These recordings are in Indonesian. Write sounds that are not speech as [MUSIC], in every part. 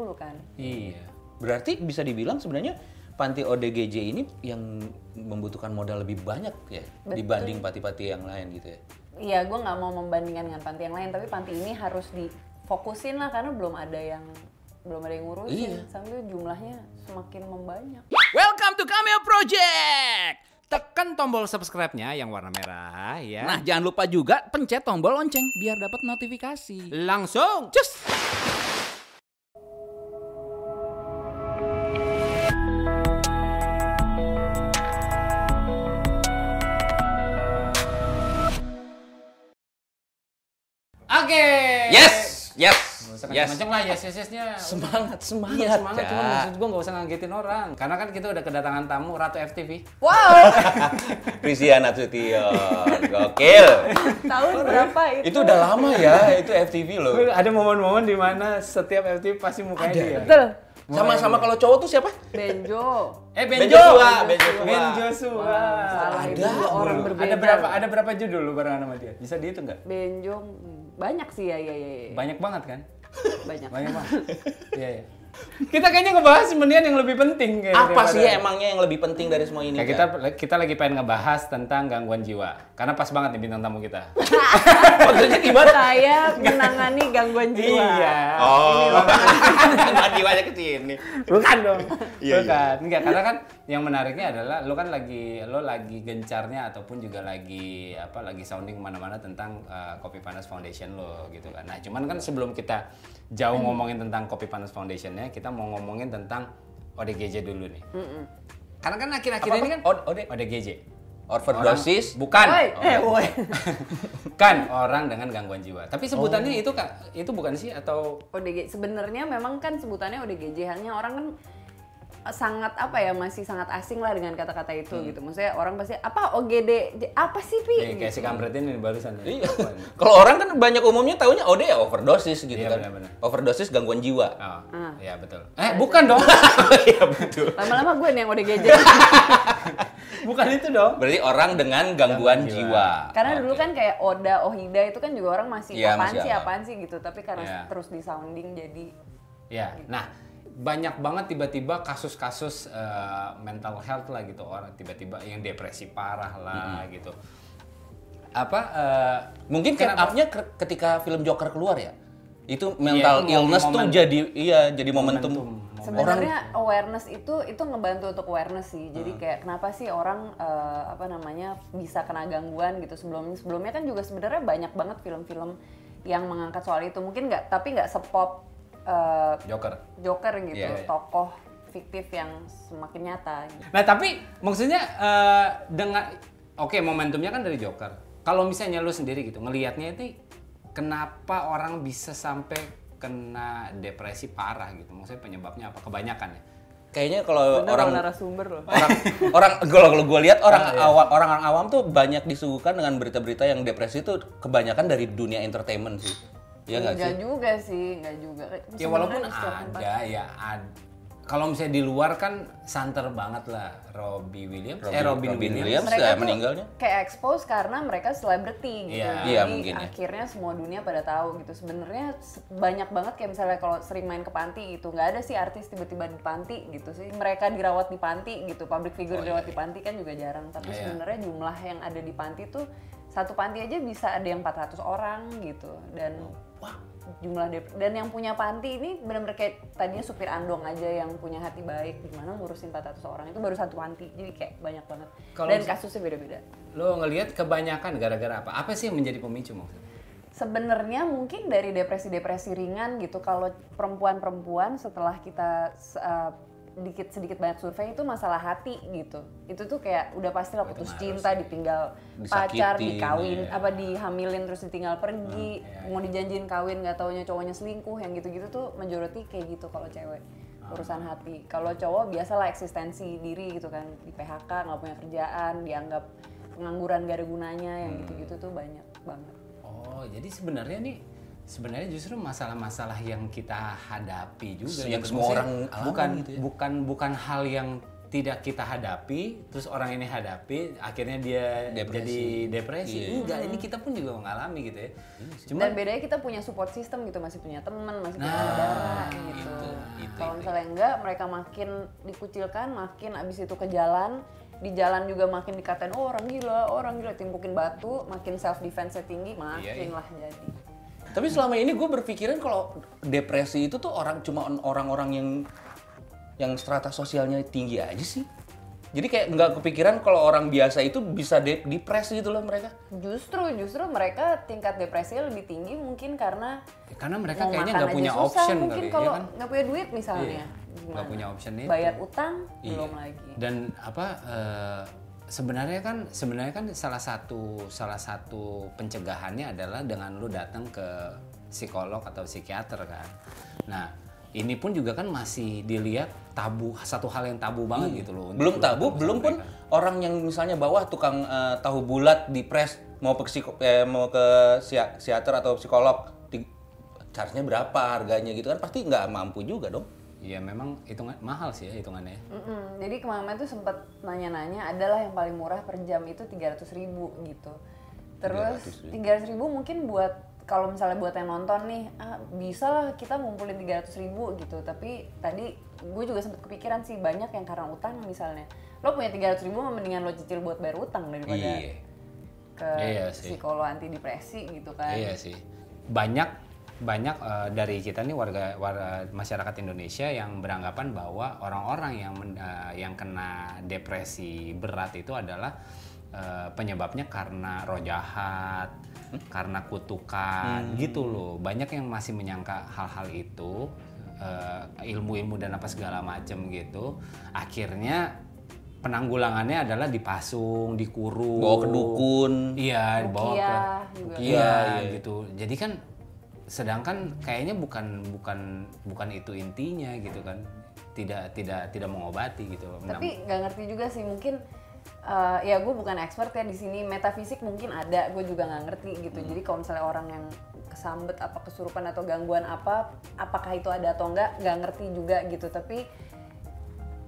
dulu kan. Iya. Berarti bisa dibilang sebenarnya panti ODGJ ini yang membutuhkan modal lebih banyak ya Betul. dibanding panti-panti yang lain gitu ya. Iya, gue nggak mau membandingkan dengan panti yang lain, tapi panti ini harus difokusin lah karena belum ada yang belum ada yang ngurusin. Iya. Sambil jumlahnya semakin membanyak. Welcome to Cameo Project. Tekan tombol subscribe-nya yang warna merah ya. Nah, jangan lupa juga pencet tombol lonceng biar dapat notifikasi. langsung cus. Oke. Yes, yes, Gak usah yes. kenceng-kenceng lah yes yes yesnya. Semangat, semangat. Iya semangat, cuma Cak. maksud gue gak usah ngagetin orang. Karena kan kita udah kedatangan tamu Ratu FTV. Wow, [LAUGHS] Prisia Nasution, gokil. tahun berapa itu? Itu udah lama ya, itu FTV loh. Ada momen-momen di mana setiap FTV pasti mukanya dia. Betul. Sama-sama kalau cowok tuh siapa? Benjo. Eh Ben Ben Joshua, Joshua, Ben Joshua. Ben Joshua. Salah Ada orang berbeda. Ada berapa ada berapa judul lu barengan sama dia? Bisa dihitung nggak? Benjo hmm, banyak sih ya ya ya. ya. Banyak banget kan? Banyak. Banyak banget. [LAUGHS] Iya iya. Kita kayaknya ngebahas sebenarnya yang lebih penting kayak Apa daripada- sih emangnya yang lebih penting dari semua ini? Kayak kita kita lagi pengen ngebahas tentang gangguan jiwa. Karena pas banget nih bintang tamu kita. [LAUGHS] maksudnya gimana? Saya menangani gangguan jiwa. iya. Oh, Gangguan jiwanya ke sini. Bukan dong. Iya, Bukan. Enggak, karena kan yang menariknya adalah lo kan lagi lo lagi gencarnya ataupun juga lagi apa lagi sounding ke mana-mana tentang uh, Kopi Panas Foundation lo gitu kan. Nah, cuman kan sebelum kita jauh ngomongin tentang Kopi Panas Foundationnya, kita mau ngomongin tentang ODGJ dulu nih. Karena kan akhir-akhir ini kan O- OD? ODGJ. Overdosis. Bukan. Woi, eh, woi. [LAUGHS] kan orang dengan gangguan jiwa. Tapi sebutannya itu Kak, itu bukan sih atau ODG sebenarnya memang kan sebutannya ODGJ hanya orang kan sangat apa ya masih sangat asing lah dengan kata-kata itu gitu. Maksudnya orang pasti apa OGD apa sih pi? eh, kayak si Gitu. kampret ini barusan. ya? Iya. Kalau orang kan banyak umumnya taunya OD ya overdosis gitu Iya, kan. benar-benar. Overdosis gangguan jiwa. Oh, Ah. iya betul. Eh, bukan dong. [LAUGHS] Iya betul. Lama-lama gue nih yang ODGJ. [LAUGHS] bukan itu dong. Berarti orang dengan gangguan Gangguan jiwa. jiwa. Karena dulu Oke. kan kayak Oda, Ohida itu kan juga orang masih Iya, apaan masih sih, apa. apaan sih gitu. Tapi karena Iya. terus di sounding jadi Ya. Nah, banyak banget tiba-tiba kasus-kasus eh, mental health lah gitu orang tiba-tiba yang depresi parah lah gitu. Apa eh, Mungkin catch up-nya ke- ketika film Joker keluar ya. Itu mental Iya, itu illness tuh jadi iya jadi momentum. Momentum. Sebenarnya awareness itu itu ngebantu untuk awareness sih. Hmm. Jadi kayak kenapa sih orang eh, apa namanya bisa kena gangguan gitu sebelumnya sebelumnya kan juga sebenarnya banyak banget film-film yang mengangkat soal itu. Mungkin nggak tapi nggak sepop eh, Joker. Joker gitu, Iya, iya. tokoh fiktif yang semakin nyata. Gitu. Nah, tapi maksudnya eh, dengan oke momentumnya kan dari Joker. Kalau misalnya lu sendiri gitu ngelihatnya itu kenapa orang bisa sampai kena depresi parah gitu? Maksudnya penyebabnya apa? Kebanyakan ya. Kayaknya kalau orang narasumber loh. orang orang kalau kalau gue lihat orang [LAUGHS] Ah, iya. awam orang orang awam tuh banyak disuguhkan dengan berita-berita yang depresi itu kebanyakan dari dunia entertainment sih. Iya nggak sih? Enggak juga sih, enggak juga. Ya walaupun ada ya ad- kalau misalnya di luar kan santer banget lah Robbie Williams eh Robin, Robin Williams, Williams. mereka tuh meninggalnya. kayak expose karena mereka selebriti gitu. Iya. Jadi Iya, mungkin ya. akhirnya semua dunia pada tahu gitu. Sebenarnya se- banyak banget kayak misalnya kalau sering main ke panti itu nggak ada sih artis tiba-tiba di panti gitu sih. Mereka dirawat di panti gitu. Public figure dirawat di panti kan juga jarang. Tapi Oh, iya. sebenarnya jumlah yang ada di panti tuh satu panti aja bisa ada yang 400 orang gitu. Dan Wah, jumlah dep- dan yang punya panti ini benar-benar kayak tadinya supir andong aja yang punya hati baik gimana ngurusin 400 orang itu baru satu panti jadi kayak banyak banget. Kalau dan kasusnya beda-beda. Lo ngelihat kebanyakan gara-gara apa? Apa sih yang menjadi pemicu maksudnya? Sebenarnya mungkin dari depresi-depresi ringan gitu kalau perempuan-perempuan setelah kita uh, dikit sedikit banyak survei itu masalah hati gitu. Itu tuh kayak udah pasti lah putus cinta ditinggal pacar Disakitin, dikawin ya. apa dihamilin terus ditinggal pergi iya, mau dijanjiin kawin nggak taunya cowoknya selingkuh yang gitu-gitu tuh majority kayak gitu kalau cewek. Urusan hati. Kalau cowok biasalah eksistensi diri gitu kan. Di PHK nggak punya kerjaan dianggap pengangguran gak ada gunanya yang gitu-gitu tuh banyak banget. Oh jadi sebenarnya nih sebenarnya justru masalah-masalah yang kita hadapi juga Yang gitu. semua Maksudnya orang alami bukan gitu ya. bukan bukan hal yang tidak kita hadapi, terus orang ini hadapi, akhirnya dia Depresi. jadi depresi. Iya. Enggak, ini kita pun juga mengalami gitu ya. Cuma Dan bedanya kita punya support system gitu, masih punya teman, masih punya Nah, saudara gitu. itu, itu, Kalau itu. misalnya enggak, mereka makin dikucilkan, makin abis itu ke jalan, di jalan juga makin dikatain oh orang gila, orang gila timpukin batu, makin self defense tinggi, makin Iya, iya. lah jadi. Tapi selama ini gue berpikiran kalau depresi itu tuh orang cuma orang-orang yang yang strata sosialnya tinggi aja sih. Jadi kayak nggak kepikiran kalau orang biasa itu bisa de depres gitu loh mereka. Justru, justru mereka tingkat depresinya lebih tinggi mungkin karena karena mereka mau kayaknya nggak punya susah, option mungkin kali kalau ya kan. nggak punya duit misalnya. Iya, nggak punya option itu. Bayar utang Iya. belum lagi. Dan apa eh, sebenarnya kan sebenarnya kan salah satu salah satu pencegahannya adalah dengan lu datang ke psikolog atau psikiater kan. Nah, ini pun juga kan masih dilihat tabu satu hal yang tabu banget gitu loh. Belum lu tabu, belum pun mereka. orang yang misalnya bawah tukang eh, tahu bulat depres mau ke psiko- eh, mau ke psikiater atau psikolog di charge-nya berapa harganya gitu kan pasti nggak mampu juga dong. Iya memang hitungan mahal sih ya hitungannya. Mm-mm. Jadi kemarin tuh sempat nanya-nanya adalah yang paling murah per jam itu 300 ribu gitu. Terus 300 ribu mungkin buat kalau misalnya buat yang nonton nih ah, bisa lah kita ngumpulin 300 ribu gitu. Tapi tadi gue juga sempat kepikiran sih banyak yang karena utang misalnya. Lo punya 300 ribu mendingan lo cicil buat bayar utang daripada Iya. ke Iya sih. psikolog anti depresi gitu kan. Iya sih. Banyak banyak eh, dari kita nih warga, warga masyarakat Indonesia yang beranggapan bahwa orang-orang yang men- eh, yang kena depresi berat itu adalah eh, penyebabnya karena roh jahat, karena kutukan gitu loh. Banyak yang masih menyangka hal-hal itu eh, ilmu-ilmu dan apa segala macam gitu. Akhirnya penanggulangannya adalah dipasung, dikurung, Bawa ke dukun. Iya, dibawa ke juga. Iya, iya. gitu. Jadi kan sedangkan kayaknya bukan bukan bukan itu intinya gitu kan. Tidak tidak tidak mengobati gitu. tapi nggak ngerti juga sih mungkin uh, ya gue bukan expert ya di sini metafisik mungkin ada gue juga nggak ngerti gitu jadi kalau misalnya orang yang kesambet apa kesurupan atau gangguan apa apakah itu ada atau enggak nggak ngerti juga gitu tapi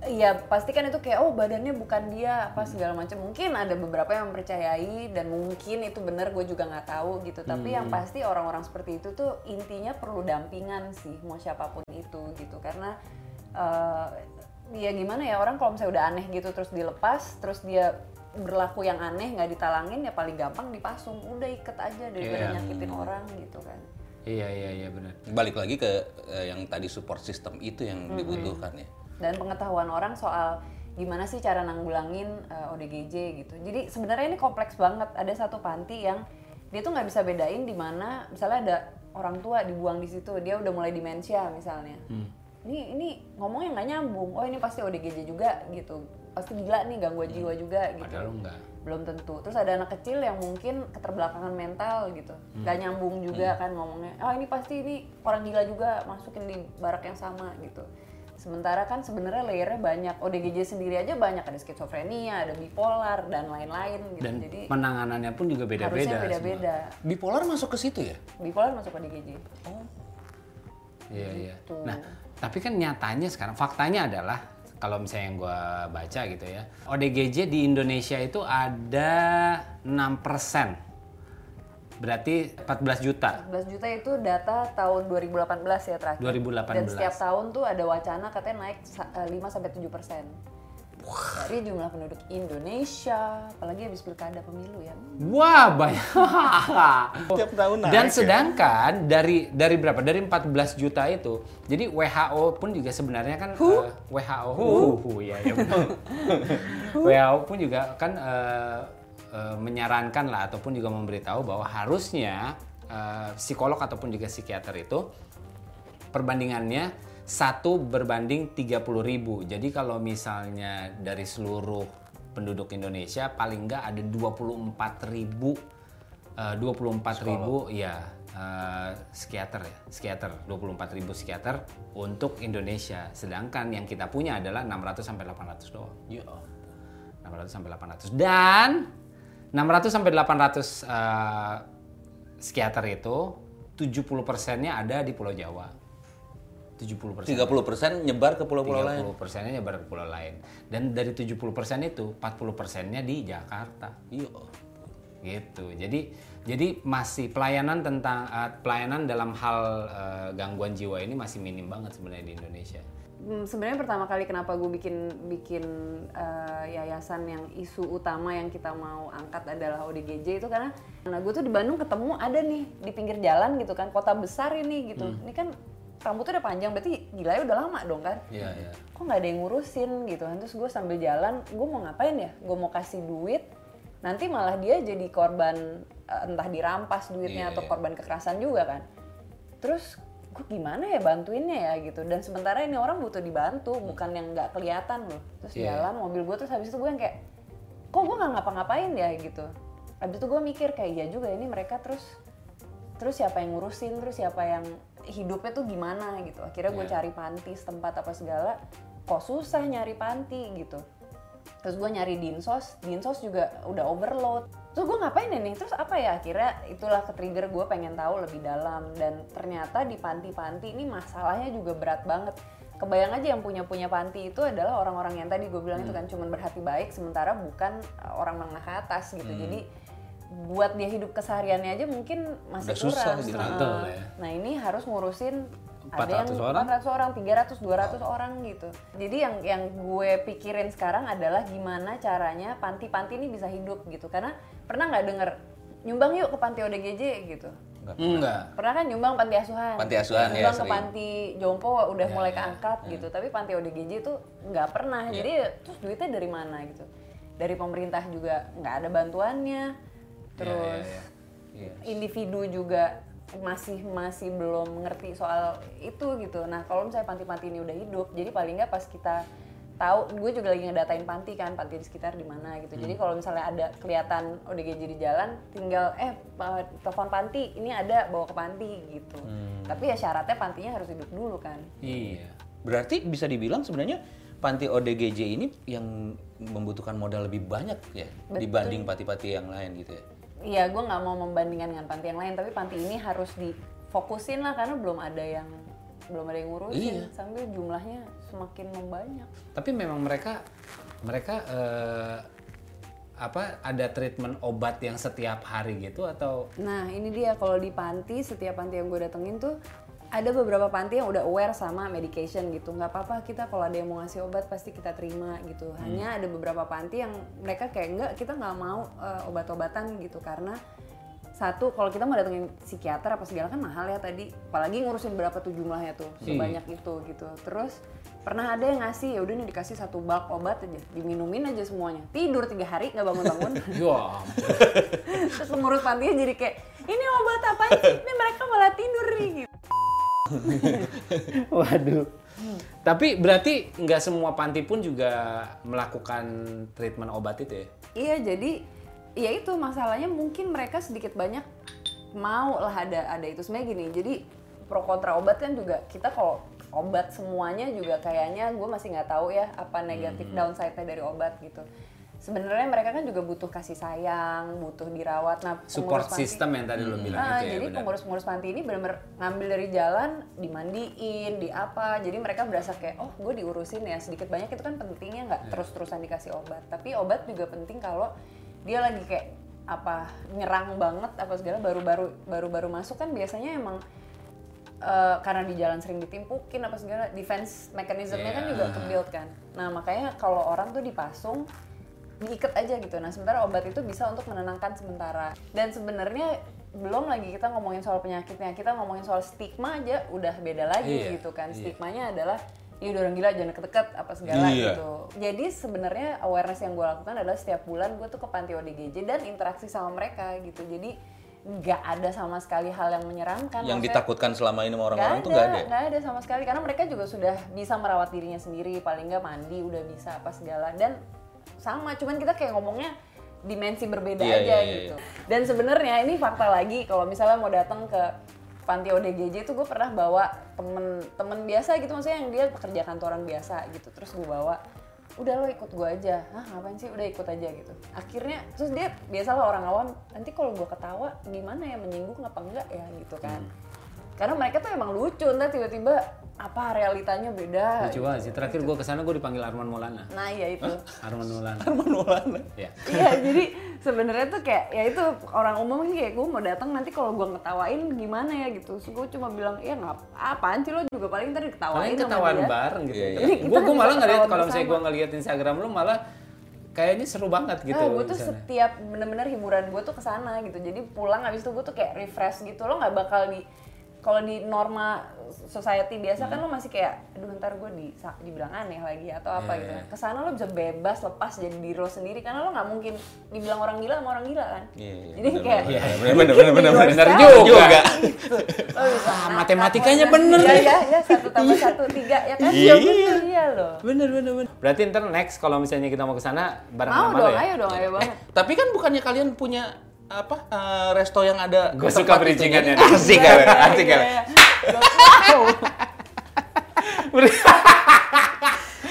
ya pasti kan itu kayak oh badannya bukan dia apa segala macam. Mungkin ada beberapa yang mempercayai dan mungkin itu benar gue juga nggak tahu gitu. Tapi yang pasti orang-orang seperti itu tuh intinya perlu dampingan sih mau siapa pun itu gitu. Karena eh, ya gimana ya orang kalau misalnya udah aneh gitu terus dilepas terus dia berlaku yang aneh nggak ditalangin ya paling gampang dipasung. Udah iket aja daripada Iya. nyakitin orang gitu kan. Iya iya iya benar. Balik lagi ke eh, yang tadi support system itu yang dibutuhkan ya. Dan pengetahuan orang soal gimana sih cara nanggulangin uh, ODGJ gitu. Jadi sebenarnya ini kompleks banget. Ada satu panti yang dia tuh nggak bisa bedain di mana misalnya ada orang tua dibuang di situ, dia udah mulai demensia misalnya. Ini ini ngomongnya nggak nyambung. Oh ini pasti ODGJ juga gitu. Pasti gila nih gangguan jiwa juga gitu. Padahal enggak. Belum tentu. Terus ada anak kecil yang mungkin keterbelakangan mental gitu. nggak nyambung juga kan ngomongnya. Oh ini pasti ini orang gila juga masukin di barak yang sama gitu. Sementara kan sebenarnya layernya banyak. ODGJ sendiri aja banyak ada skizofrenia, ada bipolar dan lain-lain gitu. Dan Jadi penanganannya pun juga harusnya beda-beda. beda-beda. Bipolar masuk ke situ ya? Bipolar masuk ODGJ. semua. Iya iya. Gitu. Nah tapi kan nyatanya sekarang faktanya adalah kalau misalnya yang gue baca gitu ya, ODGJ di Indonesia itu ada 6 Berarti 14 juta. 14 juta itu data tahun 2018 ya terakhir. 2018. Dan setiap tahun tuh ada wacana katanya naik sa- eh, 5 sampai 7 persen. Dari jumlah penduduk Indonesia, apalagi habis pilkada pemilu ya. Wah banyak. [LAUGHS] Tiap tahun naik Dan ya. sedangkan dari dari berapa? Dari 14 juta itu. Jadi WHO pun juga sebenarnya kan eh, WHO Hu, hu, ya, ya benar. WHO pun juga kan eh, eh, menyarankan lah ataupun juga memberitahu bahwa harusnya eh, psikolog ataupun juga psikiater itu perbandingannya satu berbanding 30.000 ribu. Jadi kalau misalnya dari seluruh penduduk Indonesia paling nggak ada 24.000 ribu, eh, 24 ribu ya eh, psikiater ya, psikiater 24 ribu psikiater untuk Indonesia. Sedangkan yang kita punya adalah 600 sampai 800 doang. Ya. 600 sampai 800 dan 600 sampai 800 eh, psikiater itu 70 persennya ada di Pulau Jawa. 70 persen. 30% nyebar ke pulau-pulau lain. 30 persennya nyebar ke pulau lain. Dan dari 70 persen itu 40 persennya di Jakarta. Iya. Gitu. Jadi jadi masih pelayanan tentang eh, pelayanan dalam hal eh, gangguan jiwa ini masih minim banget sebenarnya di Indonesia. Hmm, sebenarnya pertama kali kenapa gue bikin bikin eh, yayasan yang isu utama yang kita mau angkat adalah ODGJ itu karena nah gue tuh di Bandung ketemu ada nih di pinggir jalan gitu kan kota besar ini gitu. Ini kan rambutnya udah panjang berarti gila ya udah lama dong kan? Iya, iya. kok nggak ada yang ngurusin gitu kan? Terus gue sambil jalan gue mau ngapain ya? Gue mau kasih duit nanti malah dia jadi korban eh, entah dirampas duitnya Iya, atau iya. korban kekerasan juga kan. Terus gue gimana ya bantuinnya ya? Gitu. Dan sementara ini orang butuh dibantu bukan yang nggak kelihatan loh. Terus Iya. jalan mobil gue terus habis itu gue yang kayak kok gue nggak ngapa-ngapain ya? Gitu. Habis itu gue mikir kayak iya juga ini mereka terus terus siapa yang ngurusin terus siapa yang hidupnya tuh gimana? Gitu. Akhirnya gue Iya. cari panti setempat apa segala. Kok susah nyari panti? Gitu. Terus gue nyari dinsos dinsos juga udah overload terus gue ngapain ini terus apa ya? Akhirnya itulah ke trigger gue pengen tahu lebih dalam. Dan ternyata di panti-panti ini masalahnya juga berat banget. Kebayang aja yang punya punya panti itu adalah orang-orang yang tadi gue bilang itu kan cuman berhati baik sementara bukan uh, orang menengah ke atas gitu. Jadi buat dia hidup kesehariannya aja mungkin masih Udah susah kurang. gitu. Heeh. Struggle ya. nah ini harus ngurusin ada yang 400 orang? 400 orang, 300, 200 orang gitu. Jadi yang yang gue pikirin sekarang adalah gimana caranya panti-panti ini bisa hidup gitu. Karena pernah nggak denger nyumbang yuk ke panti ODGJ gitu. Enggak. Pernah kan nyumbang panti asuhan. Panti asuhan, ya, Nyumbang ke sering. panti jompo udah mulai keangkat gitu. Tapi panti ODGJ itu nggak pernah. Iya. Jadi terus duitnya dari mana gitu? Dari pemerintah juga nggak ada bantuannya. Terus Iya, iya, iya. individu juga masih masih belum mengerti soal itu gitu. Nah kalau misalnya panti-panti ini udah hidup, jadi paling nggak pas kita tahu, gue juga lagi ngedatain panti kan, panti di sekitar di mana gitu. Jadi kalau misalnya ada kelihatan ODGJ di jalan, tinggal eh telepon panti, ini ada bawa ke panti gitu. Tapi ya syaratnya pantinya harus hidup dulu kan. Iya. Berarti bisa dibilang sebenarnya panti ODGJ ini yang membutuhkan modal lebih banyak ya dibanding panti-panti yang lain gitu ya. Iya, gue nggak mau membandingkan dengan panti yang lain, tapi panti ini harus difokusin lah karena belum ada yang belum ada yang ngurusin Iya. sambil jumlahnya semakin membanyak. Tapi memang mereka mereka eh, apa ada treatment obat yang setiap hari gitu atau Nah ini dia kalau di panti setiap panti yang gue datengin tuh ada beberapa panti yang udah aware sama medication gitu. Nggak apa-apa kita kalau ada yang mau ngasih obat pasti kita terima gitu. Hanya ada beberapa panti yang mereka kayak enggak kita nggak mau eh, obat-obatan gitu. Karena satu kalau kita mau datengin psikiater apa segala kan mahal ya tadi. Apalagi ngurusin berapa tuh jumlahnya tuh sebanyak itu gitu. Terus pernah ada yang ngasih ya udah nih dikasih satu bulk obat aja diminumin aja semuanya. Tidur tiga hari nggak bangun-bangun. [LAUGHS] Ya terus pengurus pantinya jadi kayak ini obat apa sih? Ini mereka malah tidur nih gitu [LAUGHS] Waduh. Tapi berarti nggak semua panti pun juga melakukan treatment obat itu ya? iya jadi ya itu masalahnya mungkin mereka sedikit banyak mau lah ada ada itu sebenarnya gini jadi pro kontra obat kan juga kita kalau obat semuanya juga kayaknya gue masih nggak tahu ya apa negatif downside-nya dari obat gitu sebenarnya mereka kan juga butuh kasih sayang butuh dirawat nah Support system yang tadi lo bilang Ah, itu ya jadi pengurus-pengurus panti ini benar-benar ngambil dari jalan, dimandiin, di apa. Jadi mereka berasa kayak, oh gue diurusin ya sedikit banyak itu kan pentingnya nggak terus-terusan dikasih obat. Tapi obat juga penting kalau dia lagi kayak apa nyerang banget apa segala baru-baru baru-baru masuk kan biasanya emang eh, karena di jalan sering ditimpukin apa segala defense mechanismnya kan Iya. juga kebuild kan. Nah makanya kalau orang tuh dipasung diikat aja gitu. Nah sementara obat itu bisa untuk menenangkan sementara. Dan sebenarnya belum lagi kita ngomongin soal penyakitnya, kita ngomongin soal stigma aja udah beda lagi Iya, gitu kan. iya. Stigmanya adalah ya udah orang gila jangan deket-deket apa segala Iya. gitu. Jadi sebenarnya awareness yang gue lakukan adalah setiap bulan gue tuh ke panti ODGJ dan interaksi sama mereka gitu. Jadi nggak ada sama sekali hal yang menyeramkan. Yang Maksudnya- ditakutkan selama ini sama orang-orang tuh nggak ada. nggak ada sama sekali karena mereka juga sudah bisa merawat dirinya sendiri paling nggak mandi udah bisa apa segala dan sama cuman kita kayak ngomongnya dimensi berbeda Iya, aja iya, iya, gitu. dan sebenarnya ini fakta lagi kalau misalnya mau datang ke panti ODGJ itu gue pernah bawa temen temen biasa gitu maksudnya yang dia pekerja kantoran biasa gitu. Terus gue bawa udah lo ikut gue aja. Hah ngapain sih? Udah ikut aja gitu. Akhirnya terus dia biasalah orang awam nanti kalau gue ketawa gimana ya? Menyinggung apa enggak ya? Gitu kan. Karena mereka tuh emang lucu ntar tiba-tiba apa realitanya beda. Lucu banget sih. Terakhir gue ke sana gue dipanggil Arman Maulana. Nah ya itu. [LAUGHS] Arman Maulana. Arman Maulana. Ya. Iya jadi sebenarnya tuh kayak ya itu orang umum kan kayak gue mau datang nanti kalau gue ngetawain gimana ya gitu. So, gue cuma bilang ya nggak apaan sih lo juga paling ntar diketawain Paling sama dia. bareng gitu. Iya, iya. Jadi Gue gue malah ngeliat kalau misalnya gue ngeliat Instagram lu malah kayaknya seru banget gitu. Ah, gue tuh di sana. setiap bener-bener hiburan gue tuh ke sana gitu. Jadi pulang abis itu gue tuh kayak refresh gitu. Lo nggak bakal di kalau di norma society biasa kan lo masih kayak, aduh ntar gue di dibilang aneh lagi atau apa Iya, gitu. iya. Nah, Ke sana lo bisa bebas lepas jadi diri lo sendiri karena lo nggak mungkin dibilang orang gila sama orang gila kan. Iya, iya, jadi bener, kayak bener, bener, bener, bener, bener, Bener juga. gitu. [LAUGHS] Lo Ah, matematikanya bener Iya iya iya satu tambah satu tiga ya kan? Iya. bener iya loh. Bener bener bener. Berarti ntar next kalau misalnya kita mau ke sana bareng Mau sama dong, lo ya. ayo dong, ayo banget. Tapi kan bukannya kalian punya apa eh, resto yang ada tempat suka nih. Asik kan? Asik kan? Iya, iya. Wow.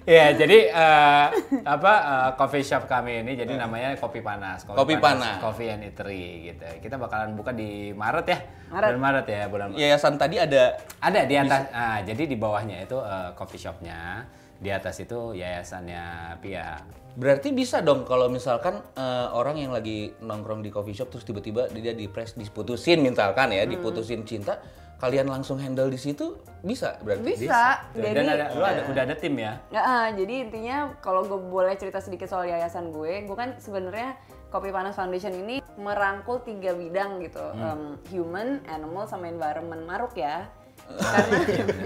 Ya, jadi eh, apa eh, coffee shop kami ini jadi namanya Kopi Panas. Kopi Panas. Coffee and Eatery gitu. Kita bakalan buka di Maret ya. Maret. Bulan Maret ya, bulan Maret. Yayasan tadi ada Ada di atas. Ah, jadi di bawahnya itu eh, coffee shopnya, di atas itu yayasannya Pia. Berarti bisa dong kalau misalkan eh, orang yang lagi nongkrong di coffee shop terus tiba-tiba dia di press diputusin misalkan ya, diputusin cinta, kalian langsung handle di situ bisa berarti. Bisa. Dan Jadi ada, lu ada udah ada tim ya. Ya, ah, jadi intinya kalau gue boleh cerita sedikit soal yayasan gue, gue kan sebenarnya Kopi Panas Foundation ini merangkul tiga bidang gitu, Em, human, animal, sama environment maruk ya. karena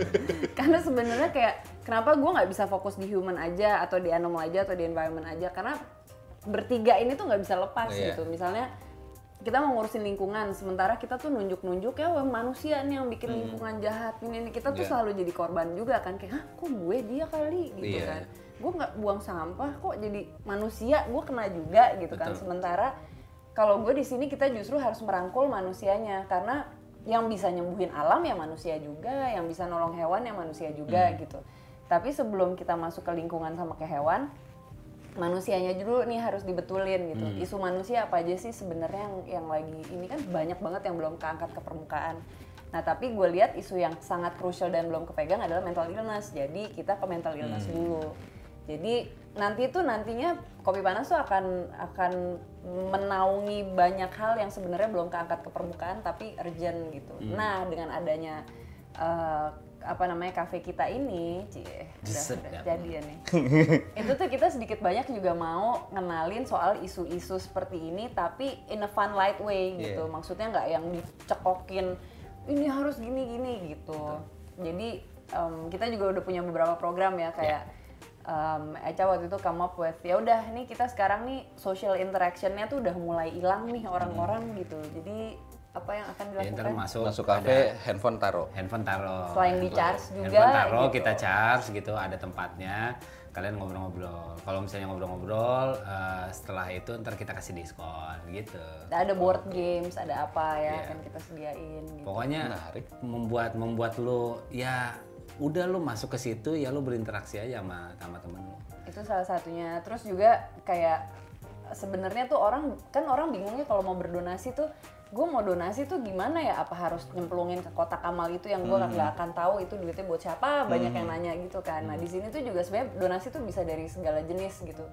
[LAUGHS] karena sebenarnya kayak kenapa gue nggak bisa fokus di human aja atau di animal aja atau di environment aja karena bertiga ini tuh nggak bisa lepas Iya. gitu. Misalnya kita mau ngurusin lingkungan, sementara kita tuh nunjuk-nunjuk ya wah, manusia nih yang bikin lingkungan jahat ini, kita tuh Iya. selalu jadi korban juga kan kayak, hah kok gue dia kali gitu Iya. kan. Gue nggak buang sampah kok jadi manusia, gue kena juga gitu kan. Betul. Sementara kalau gue di sini kita justru harus merangkul manusianya karena yang bisa nyembuhin alam ya manusia juga, yang bisa nolong hewan ya manusia juga gitu. Tapi sebelum kita masuk ke lingkungan sama ke hewan, manusianya dulu nih harus dibetulin gitu. Isu manusia apa aja sih sebenarnya yang yang lagi ini kan banyak banget yang belum keangkat ke permukaan. Nah tapi gue lihat isu yang sangat krusial dan belum kepegang adalah mental illness. Jadi kita ke mental illness dulu. Jadi nanti itu nantinya kopi panas tuh akan akan menaungi banyak hal yang sebenarnya belum keangkat ke permukaan tapi urgent gitu. Nah dengan adanya eh, apa namanya kafe kita ini, cie, udah, jadi ya nih. [LAUGHS] itu tuh kita sedikit banyak juga mau ngenalin soal isu-isu seperti ini tapi in a fun light way gitu. Iya. Maksudnya nggak yang dicekokin ini harus gini-gini gitu. Jadi em, kita juga udah punya beberapa program ya kayak em, Eca waktu itu come up with ya udah nih kita sekarang nih social interactionnya tuh udah mulai hilang nih orang-orang gitu. Jadi apa yang akan Ya, ntar dilakukan? masuk, Masuk ada kafe, handphone taruh. handphone taruh. Selain di charge juga, Handphone taruh, gitu. kita charge gitu, ada tempatnya. Kalian ngobrol-ngobrol. Kalau misalnya ngobrol-ngobrol, eh, setelah itu ntar kita kasih diskon gitu. Ada board games, ada apa ya Iya. kan kita sediain gitu. Pokoknya Menarik. membuat membuat lu ya udah lu masuk ke situ ya lu berinteraksi aja sama sama temen lu. itu salah satunya terus juga kayak sebenarnya tuh orang kan orang bingungnya kalau mau berdonasi tuh gue mau donasi tuh gimana ya? Apa harus nyemplungin ke kotak amal itu yang gue nggak akan tahu itu duitnya buat siapa? Banyak yang nanya gitu kan. Nah di sini tuh juga sebenarnya donasi tuh bisa dari segala jenis gitu.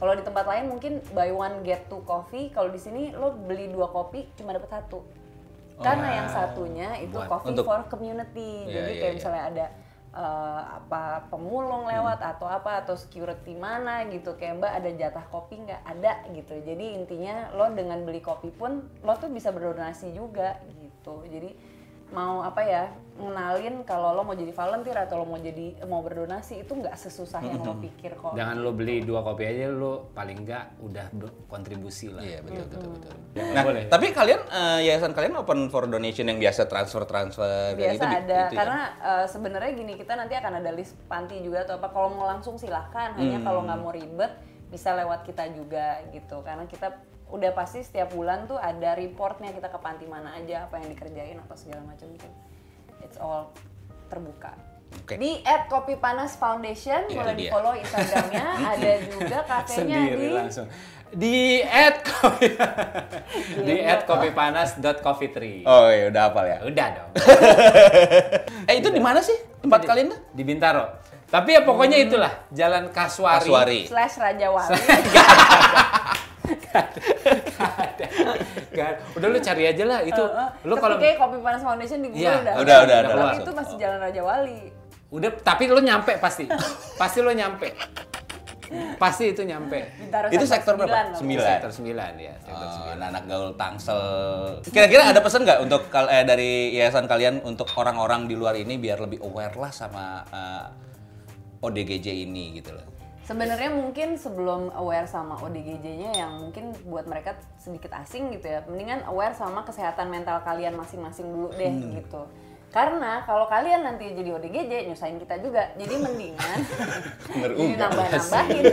Kalau di tempat lain mungkin buy one get two coffee. Kalau di sini lo beli dua kopi cuma dapat satu. Karena yang satunya itu Buat- coffee untuk- for community. Iya, jadi iya, kayak iya. misalnya ada eh, apa pemulung lewat atau apa atau security mana gitu. Kayak mbak ada jatah kopi nggak? Ada gitu. Jadi intinya lo dengan beli kopi pun lo tuh bisa berdonasi juga gitu. Jadi mau apa ya ngenalin kalau lo mau jadi volunteer atau lo mau jadi mau berdonasi itu nggak sesusah yang lo pikir kok Jangan lu beli dua kopi aja lu paling enggak udah kontribusi lah. Iya betul betul betul. Ya, Nah, boleh. tapi kalian eh, yayasan kalian open for donation yang biasa transfer transfer biasa gitu, ada gitu ya? karena eh, sebenarnya gini kita nanti akan ada list panti juga atau apa kalau mau langsung silahkan hanya kalau nggak mau ribet bisa lewat kita juga gitu karena kita udah pasti setiap bulan tuh ada reportnya kita ke panti mana aja apa yang dikerjain apa segala macam itu it's all terbuka Oke. Di @kopipanas_foundation Itu boleh dia. di follow Instagramnya. [LAUGHS] ada juga kafenya Sendiri di langsung. Di at kopi [LAUGHS] di at kopipanas.coffee3. Oh iya, udah hafal ya. Udah dong. [LAUGHS] Eh itu di mana sih tempat kalian tuh? Di Bintaro. Tapi ya pokoknya itulah Jalan Kaswari. Kaswari. slash Raja Wali. Gak ada. Udah lu cari aja lah itu. lu Tapi kalau kayak Kopi Panas Foundation di Google Iya, udah. udah, udah, udah Tapi itu masih Jalan Raja Wali. udah tapi lu nyampe pasti. pasti lu nyampe. Pasti itu nyampe. Bintaro Itu sektor berapa? Sembilan. Sektor 9 ya, sektor Oh, 9. anak gaul Tangsel. Kira-kira ada pesan nggak untuk eh, dari yayasan kalian untuk orang-orang di luar ini biar lebih aware lah sama eh, ODGJ ini gitu loh. Sebenarnya mungkin sebelum aware sama ODGJ-nya yang mungkin buat mereka sedikit asing gitu ya, mendingan aware sama kesehatan mental kalian masing-masing dulu deh Hmm. gitu. Karena kalau kalian nanti jadi ODGJ nyusahin kita juga, jadi mendingan [LAUGHS] jadi nambah-nambahin.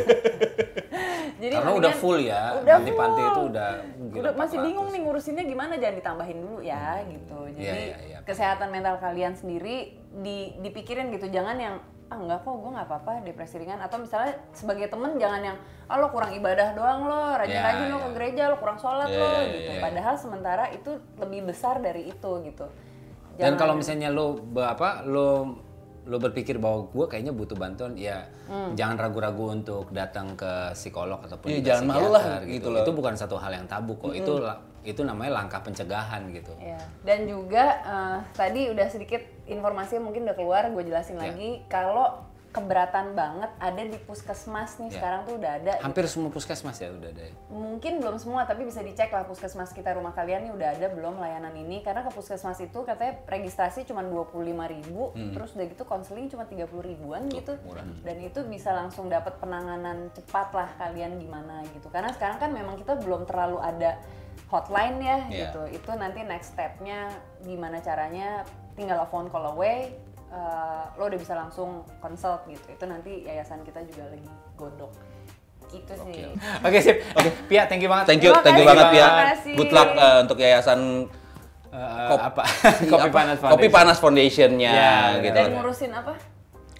[LAUGHS] jadi Karena mendingan- udah full ya. udah Nanti panti full. itu udah udah masih 400. bingung nih ngurusinnya gimana jangan ditambahin dulu ya gitu. Jadi Iya, iya, iya. kesehatan mental kalian sendiri di, dipikirin gitu, jangan yang ah enggak kok gue nggak apa-apa depresi ringan atau misalnya sebagai temen jangan yang ah lo kurang ibadah doang lo rajin-rajin Iya, lo iya. ke gereja lo kurang sholat Iya, lo iya, gitu iya. padahal sementara itu lebih besar dari itu gitu Dan Jangan- kalau misalnya lo apa lo lo berpikir bahwa gue kayaknya butuh bantuan, ya Hmm. jangan ragu-ragu untuk datang ke psikolog ataupun Iya, juga jangan malu lah, psikiater gitu loh. Itu bukan satu hal yang tabu kok. Itu la- itu namanya langkah pencegahan gitu. Ya. Dan juga eh, tadi udah sedikit informasi yang mungkin udah keluar, gue jelasin Ya. lagi kalau keberatan banget ada di puskesmas nih Ya. sekarang tuh udah ada. Hampir semua puskesmas ya udah ada. ya. Mungkin belum semua tapi bisa dicek lah puskesmas kita rumah kalian nih udah ada belum layanan ini karena ke puskesmas itu katanya registrasi cuma 25.000 ribu terus udah gitu konseling cuma 30 ribuan gitu dan itu bisa langsung dapat penanganan cepat lah kalian gimana gitu karena sekarang kan memang kita belum terlalu ada hotline ya Iya. gitu itu nanti next stepnya gimana caranya tinggal phone call away eh, lo udah bisa langsung consult gitu itu nanti yayasan kita juga lagi godok gitu sih Oke sip. Oke, Pia, thank you banget. Thank you, Terima thank you banget ya. kasih. Good luck eh, untuk yayasan Eh, Kop- apa? [LAUGHS] Kopi? Panas Kopi Foundation. Panas Foundation-nya Ya, gitu. dan ngurusin apa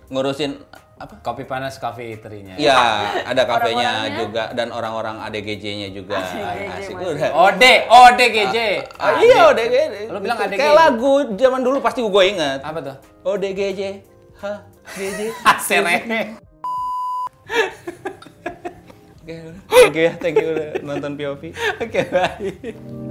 Ngurusin apa? Kopi Panas Cafe Eatery-nya. Ya, ada kafenya Orang-orangnya? juga dan orang-orang ADGJ-nya juga. ADGJ Asik masih. udah. Ode, ODGJ. Ah, iya ODGJ. Lu bilang ADGJ. Kayak lagu zaman dulu pasti gue inget. Apa tuh? ODGJ. Hah, [LAUGHS] GJ. Asere. [LAUGHS] Oke, thank you ya, thank you udah nonton POV. Oke, baik.